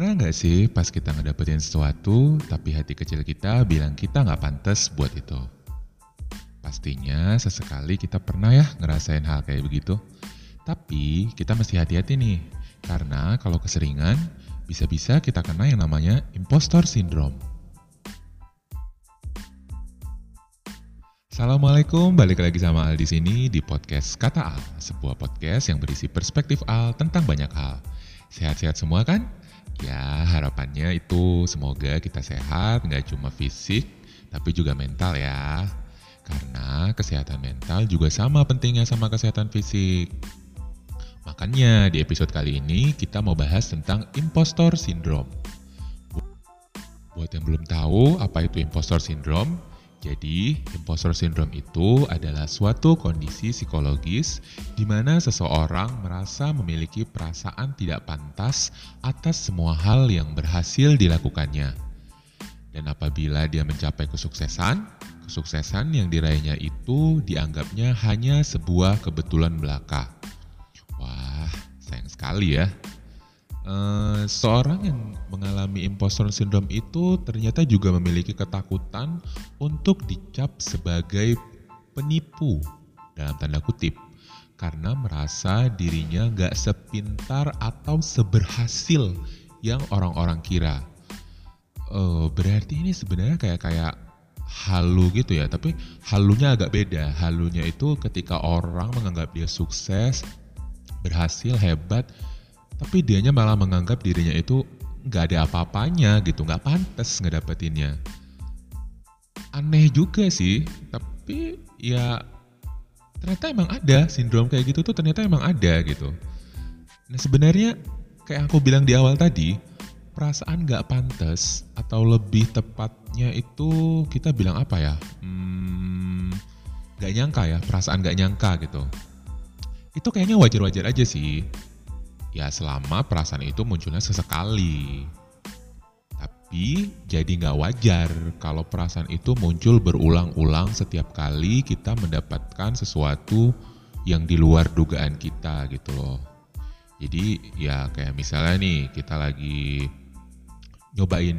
Pernah nggak sih pas kita ngedapetin sesuatu, tapi hati kecil kita bilang kita nggak pantas buat itu? Pastinya sesekali kita pernah ya ngerasain hal kayak begitu. Tapi kita mesti hati-hati nih, karena kalau keseringan, bisa-bisa kita kena yang namanya impostor syndrome. Assalamualaikum, balik lagi sama Al di sini di podcast Kata Al, sebuah podcast yang berisi perspektif Al tentang banyak hal. Sehat-sehat semua kan? Ya, harapannya itu semoga kita sehat, nggak cuma fisik, tapi juga mental ya. Karena kesehatan mental juga sama pentingnya sama kesehatan fisik. Makanya di episode kali ini kita mau bahas tentang impostor syndrome. Buat yang belum tahu apa itu impostor syndrome, jadi, impostor syndrome itu adalah suatu kondisi psikologis di mana seseorang merasa memiliki perasaan tidak pantas atas semua hal yang berhasil dilakukannya. Dan apabila dia mencapai kesuksesan, kesuksesan yang diraihnya itu dianggapnya hanya sebuah kebetulan belaka. Wah, sayang sekali ya. Uh, seorang yang mengalami impostor syndrome itu ternyata juga memiliki ketakutan untuk dicap sebagai penipu dalam tanda kutip karena merasa dirinya nggak sepintar atau seberhasil yang orang-orang kira. Uh, berarti ini sebenarnya kayak kayak halu gitu ya, tapi halunya agak beda. Halunya itu ketika orang menganggap dia sukses, berhasil, hebat, tapi dianya malah menganggap dirinya itu nggak ada apa-apanya gitu, nggak pantas ngedapetinnya. Aneh juga sih, tapi ya ternyata emang ada sindrom kayak gitu tuh ternyata emang ada gitu. Nah sebenarnya kayak aku bilang di awal tadi, perasaan nggak pantas atau lebih tepatnya itu kita bilang apa ya? Hmm, nyangka ya, perasaan gak nyangka gitu. Itu kayaknya wajar-wajar aja sih Ya selama perasaan itu munculnya sesekali. Tapi jadi nggak wajar kalau perasaan itu muncul berulang-ulang setiap kali kita mendapatkan sesuatu yang di luar dugaan kita gitu loh. Jadi ya kayak misalnya nih kita lagi nyobain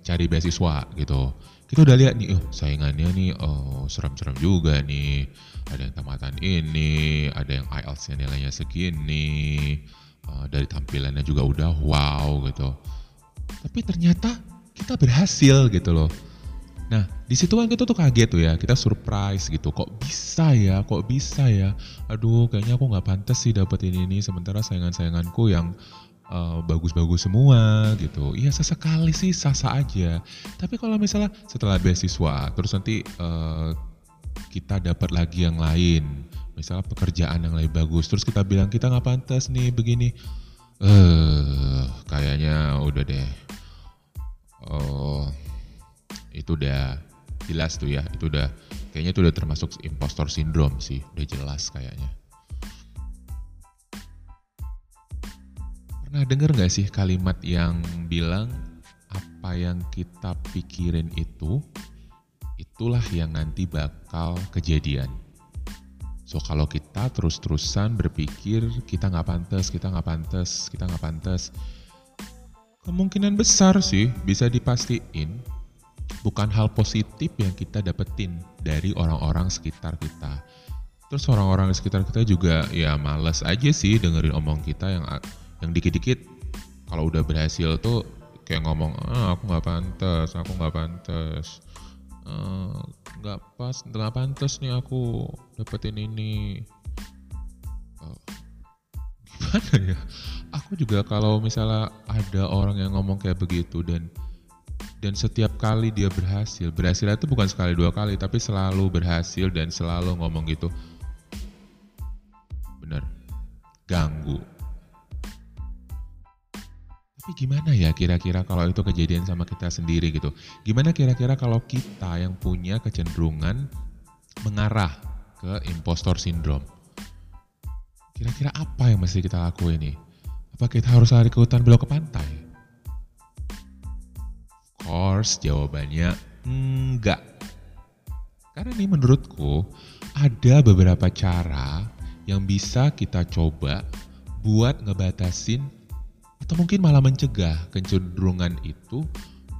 cari beasiswa gitu. Kita udah lihat nih, oh saingannya nih, oh serem-serem juga nih. Ada yang tamatan ini, ada yang IELTS-nya nilainya segini, uh, dari tampilannya juga udah wow gitu. Tapi ternyata kita berhasil gitu loh. Nah, di situ kan kita tuh kaget tuh ya, kita surprise gitu. Kok bisa ya? Kok bisa ya? Aduh, kayaknya aku nggak pantas sih dapetin ini. Sementara saingan-sainganku yang uh, bagus-bagus semua gitu. Iya sesekali sih sasa aja. Tapi kalau misalnya setelah beasiswa, terus nanti uh, kita dapat lagi yang lain, misalnya pekerjaan yang lebih bagus. Terus kita bilang kita nggak pantas nih begini. Eh uh, kayaknya udah deh. Oh itu udah jelas tuh ya itu udah kayaknya itu udah termasuk impostor syndrome sih udah jelas kayaknya. Pernah denger gak sih kalimat yang bilang apa yang kita pikirin itu itulah yang nanti bakal kejadian So kalau kita terus-terusan berpikir kita nggak pantas, kita nggak pantas, kita nggak pantas, kemungkinan besar sih bisa dipastiin bukan hal positif yang kita dapetin dari orang-orang sekitar kita. Terus orang-orang di sekitar kita juga ya males aja sih dengerin omong kita yang yang dikit-dikit kalau udah berhasil tuh kayak ngomong ah aku nggak pantas, aku nggak pantas nggak uh, pas nggak pantas nih aku dapetin ini. Uh, gimana ya? Aku juga kalau misalnya ada orang yang ngomong kayak begitu dan dan setiap kali dia berhasil berhasil itu bukan sekali dua kali tapi selalu berhasil dan selalu ngomong gitu bener ganggu tapi gimana ya kira-kira kalau itu kejadian sama kita sendiri gitu? Gimana kira-kira kalau kita yang punya kecenderungan mengarah ke impostor syndrome? Kira-kira apa yang mesti kita lakuin nih? Apa kita harus lari ke hutan belok ke pantai? Of course, jawabannya enggak. Karena nih menurutku ada beberapa cara yang bisa kita coba buat ngebatasin Atau mungkin malah mencegah kecenderungan itu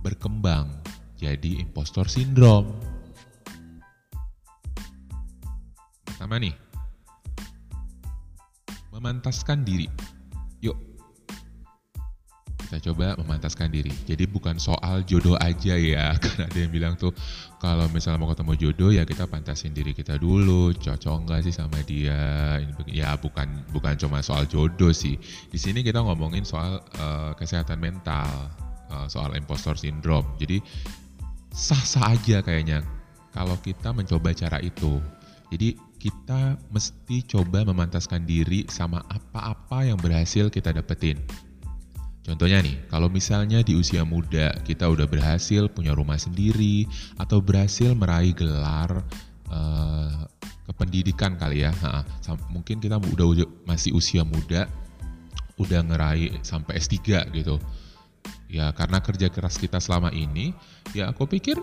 berkembang jadi impostor syndrome. Pertama nih, memantaskan diri. Yuk, kita coba memantaskan diri. Jadi bukan soal jodoh aja ya, karena ada yang bilang tuh kalau misalnya mau ketemu jodoh ya kita pantasin diri kita dulu, cocok nggak sih sama dia? Ya bukan bukan cuma soal jodoh sih. Di sini kita ngomongin soal uh, kesehatan mental, uh, soal impostor syndrome. Jadi sah-sah aja kayaknya kalau kita mencoba cara itu. Jadi kita mesti coba memantaskan diri sama apa-apa yang berhasil kita dapetin. Contohnya nih, kalau misalnya di usia muda kita udah berhasil punya rumah sendiri atau berhasil meraih gelar uh, kependidikan kali ya, ha, mungkin kita udah masih usia muda, udah ngeraih sampai S3 gitu. Ya karena kerja keras kita selama ini, ya aku pikir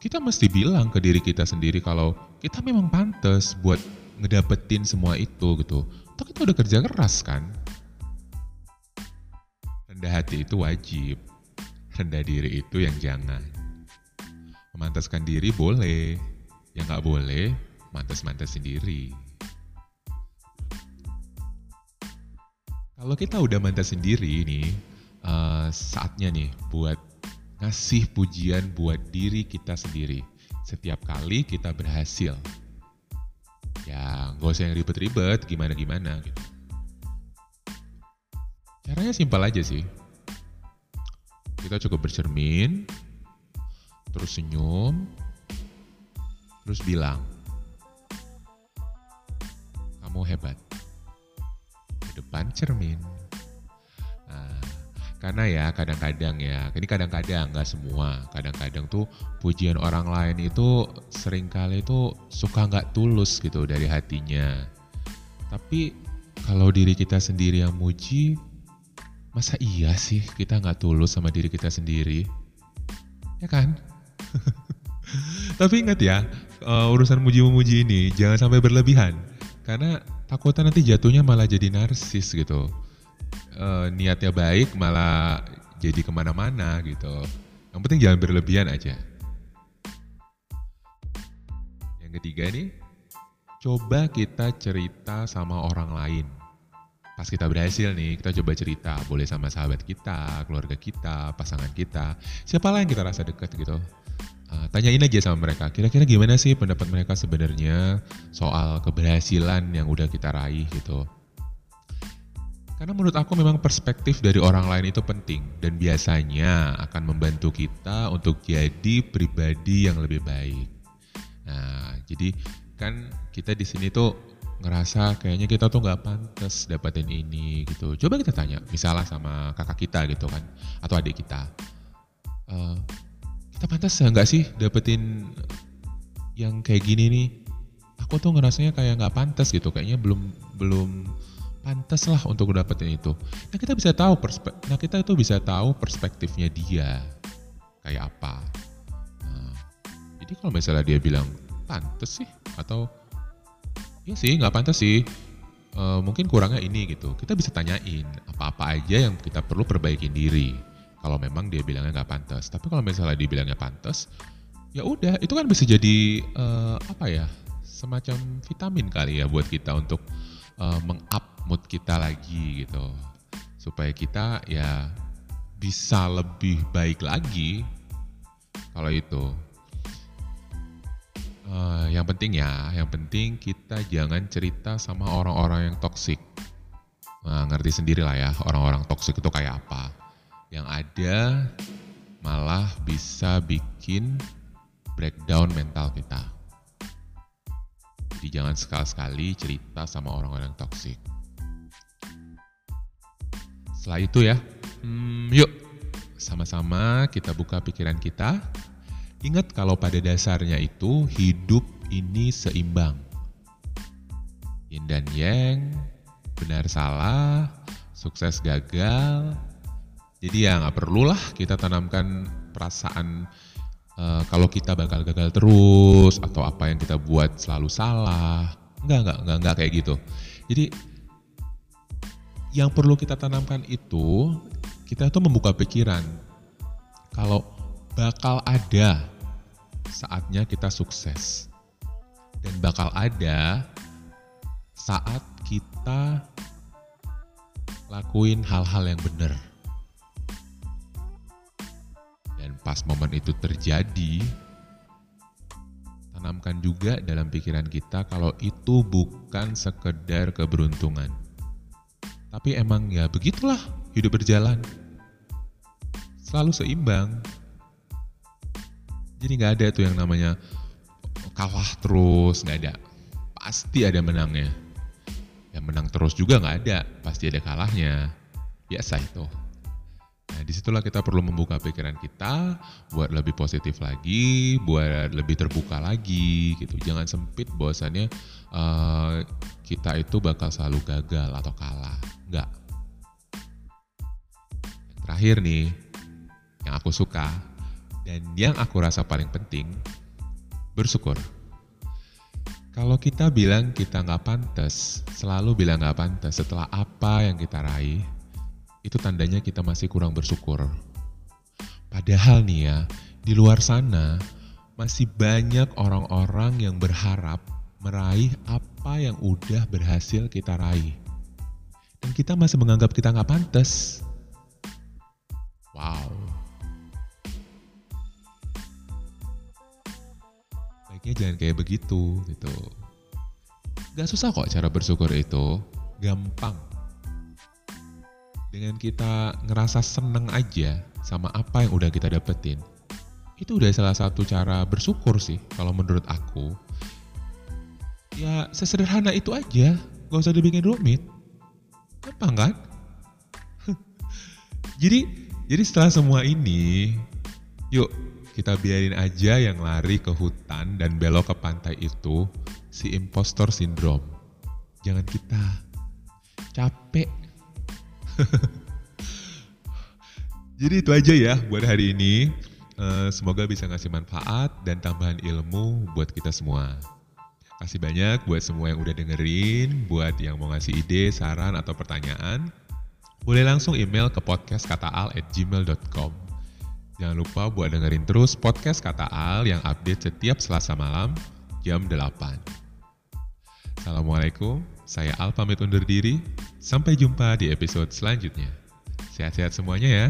kita mesti bilang ke diri kita sendiri kalau kita memang pantas buat ngedapetin semua itu gitu. Toh kita udah kerja keras kan. Rendah hati itu wajib. Rendah diri itu yang jangan. Memantaskan diri boleh. Yang nggak boleh, mantas-mantas sendiri. Kalau kita udah mantas sendiri nih, uh, saatnya nih buat ngasih pujian buat diri kita sendiri setiap kali kita berhasil. Ya, gak usah yang ribet-ribet, gimana-gimana gitu. Caranya simpel aja sih. Kita cukup bercermin, terus senyum, terus bilang, kamu hebat. Di depan cermin. Karena ya kadang-kadang ya, ini kadang-kadang nggak semua. Kadang-kadang tuh pujian orang lain itu sering kali itu suka nggak tulus gitu dari hatinya. Tapi kalau diri kita sendiri yang muji, masa iya sih kita nggak tulus sama diri kita sendiri? Ya kan? Tapi ingat ya, uh, urusan muji-memuji ini jangan sampai berlebihan. Karena takutnya nanti jatuhnya malah jadi narsis gitu uh, niatnya baik malah jadi ke mana-mana gitu. Yang penting jangan berlebihan aja. Yang ketiga nih, coba kita cerita sama orang lain. Pas kita berhasil nih, kita coba cerita. Boleh sama sahabat kita, keluarga kita, pasangan kita. Siapa yang kita rasa dekat gitu. Uh, tanyain aja sama mereka, kira-kira gimana sih pendapat mereka sebenarnya soal keberhasilan yang udah kita raih gitu karena menurut aku memang perspektif dari orang lain itu penting dan biasanya akan membantu kita untuk jadi pribadi yang lebih baik. Nah, jadi kan kita di sini tuh ngerasa kayaknya kita tuh nggak pantas dapetin ini gitu. Coba kita tanya, misalnya sama kakak kita gitu kan, atau adik kita, uh, kita pantas nggak sih dapetin yang kayak gini nih? Aku tuh ngerasanya kayak nggak pantas gitu, kayaknya belum belum pantas lah untuk dapetin itu. Nah kita bisa tahu perspek nah kita itu bisa tahu perspektifnya dia kayak apa. Nah, jadi kalau misalnya dia bilang pantas sih atau ya sih nggak pantas sih, e, mungkin kurangnya ini gitu. Kita bisa tanyain apa-apa aja yang kita perlu perbaikin diri. Kalau memang dia bilangnya nggak pantas. Tapi kalau misalnya dia bilangnya pantas, ya udah itu kan bisa jadi uh, apa ya semacam vitamin kali ya buat kita untuk uh, meng-up mood kita lagi gitu supaya kita ya bisa lebih baik lagi kalau itu uh, yang penting ya yang penting kita jangan cerita sama orang-orang yang toksik nah, ngerti sendiri lah ya orang-orang toksik itu kayak apa yang ada malah bisa bikin breakdown mental kita jadi jangan sekali-sekali cerita sama orang-orang toksik. Setelah itu ya, hmm, yuk sama-sama kita buka pikiran kita. Ingat kalau pada dasarnya itu hidup ini seimbang. Yin dan yang, benar salah, sukses gagal. Jadi ya nggak perlulah kita tanamkan perasaan uh, kalau kita bakal gagal terus atau apa yang kita buat selalu salah. Enggak, enggak, enggak, enggak kayak gitu. Jadi yang perlu kita tanamkan itu kita tuh membuka pikiran kalau bakal ada saatnya kita sukses. Dan bakal ada saat kita lakuin hal-hal yang benar. Dan pas momen itu terjadi tanamkan juga dalam pikiran kita kalau itu bukan sekedar keberuntungan. Tapi emang ya begitulah hidup berjalan. Selalu seimbang. Jadi nggak ada tuh yang namanya kalah terus, nggak ada. Pasti ada menangnya. Yang menang terus juga nggak ada, pasti ada kalahnya. Biasa itu. Nah, di situlah kita perlu membuka pikiran kita buat lebih positif lagi, buat lebih terbuka lagi, gitu. Jangan sempit bahwasannya uh, kita itu bakal selalu gagal atau kalah. Enggak. terakhir nih, yang aku suka dan yang aku rasa paling penting, bersyukur. Kalau kita bilang kita nggak pantas, selalu bilang nggak pantas setelah apa yang kita raih, itu tandanya kita masih kurang bersyukur. Padahal nih ya, di luar sana masih banyak orang-orang yang berharap meraih apa yang udah berhasil kita raih. Dan kita masih menganggap kita nggak pantas. Baiknya jangan kayak begitu gitu. Gak susah kok cara bersyukur itu, gampang. Dengan kita ngerasa seneng aja sama apa yang udah kita dapetin, itu udah salah satu cara bersyukur sih kalau menurut aku. Ya sesederhana itu aja, gak usah dibikin rumit. Gampang kan? jadi jadi setelah semua ini, yuk kita biarin aja yang lari ke hutan dan belok ke pantai itu si impostor syndrome. Jangan kita. Capek. Jadi itu aja ya buat hari ini. Eh, semoga bisa ngasih manfaat dan tambahan ilmu buat kita semua. Kasih banyak buat semua yang udah dengerin, buat yang mau ngasih ide, saran, atau pertanyaan. Boleh langsung email ke podcastkataal@gmail.com. Jangan lupa buat dengerin terus podcast Kata Al yang update setiap Selasa malam jam 8. Assalamualaikum, saya Al pamit undur diri. Sampai jumpa di episode selanjutnya. Sehat-sehat semuanya ya.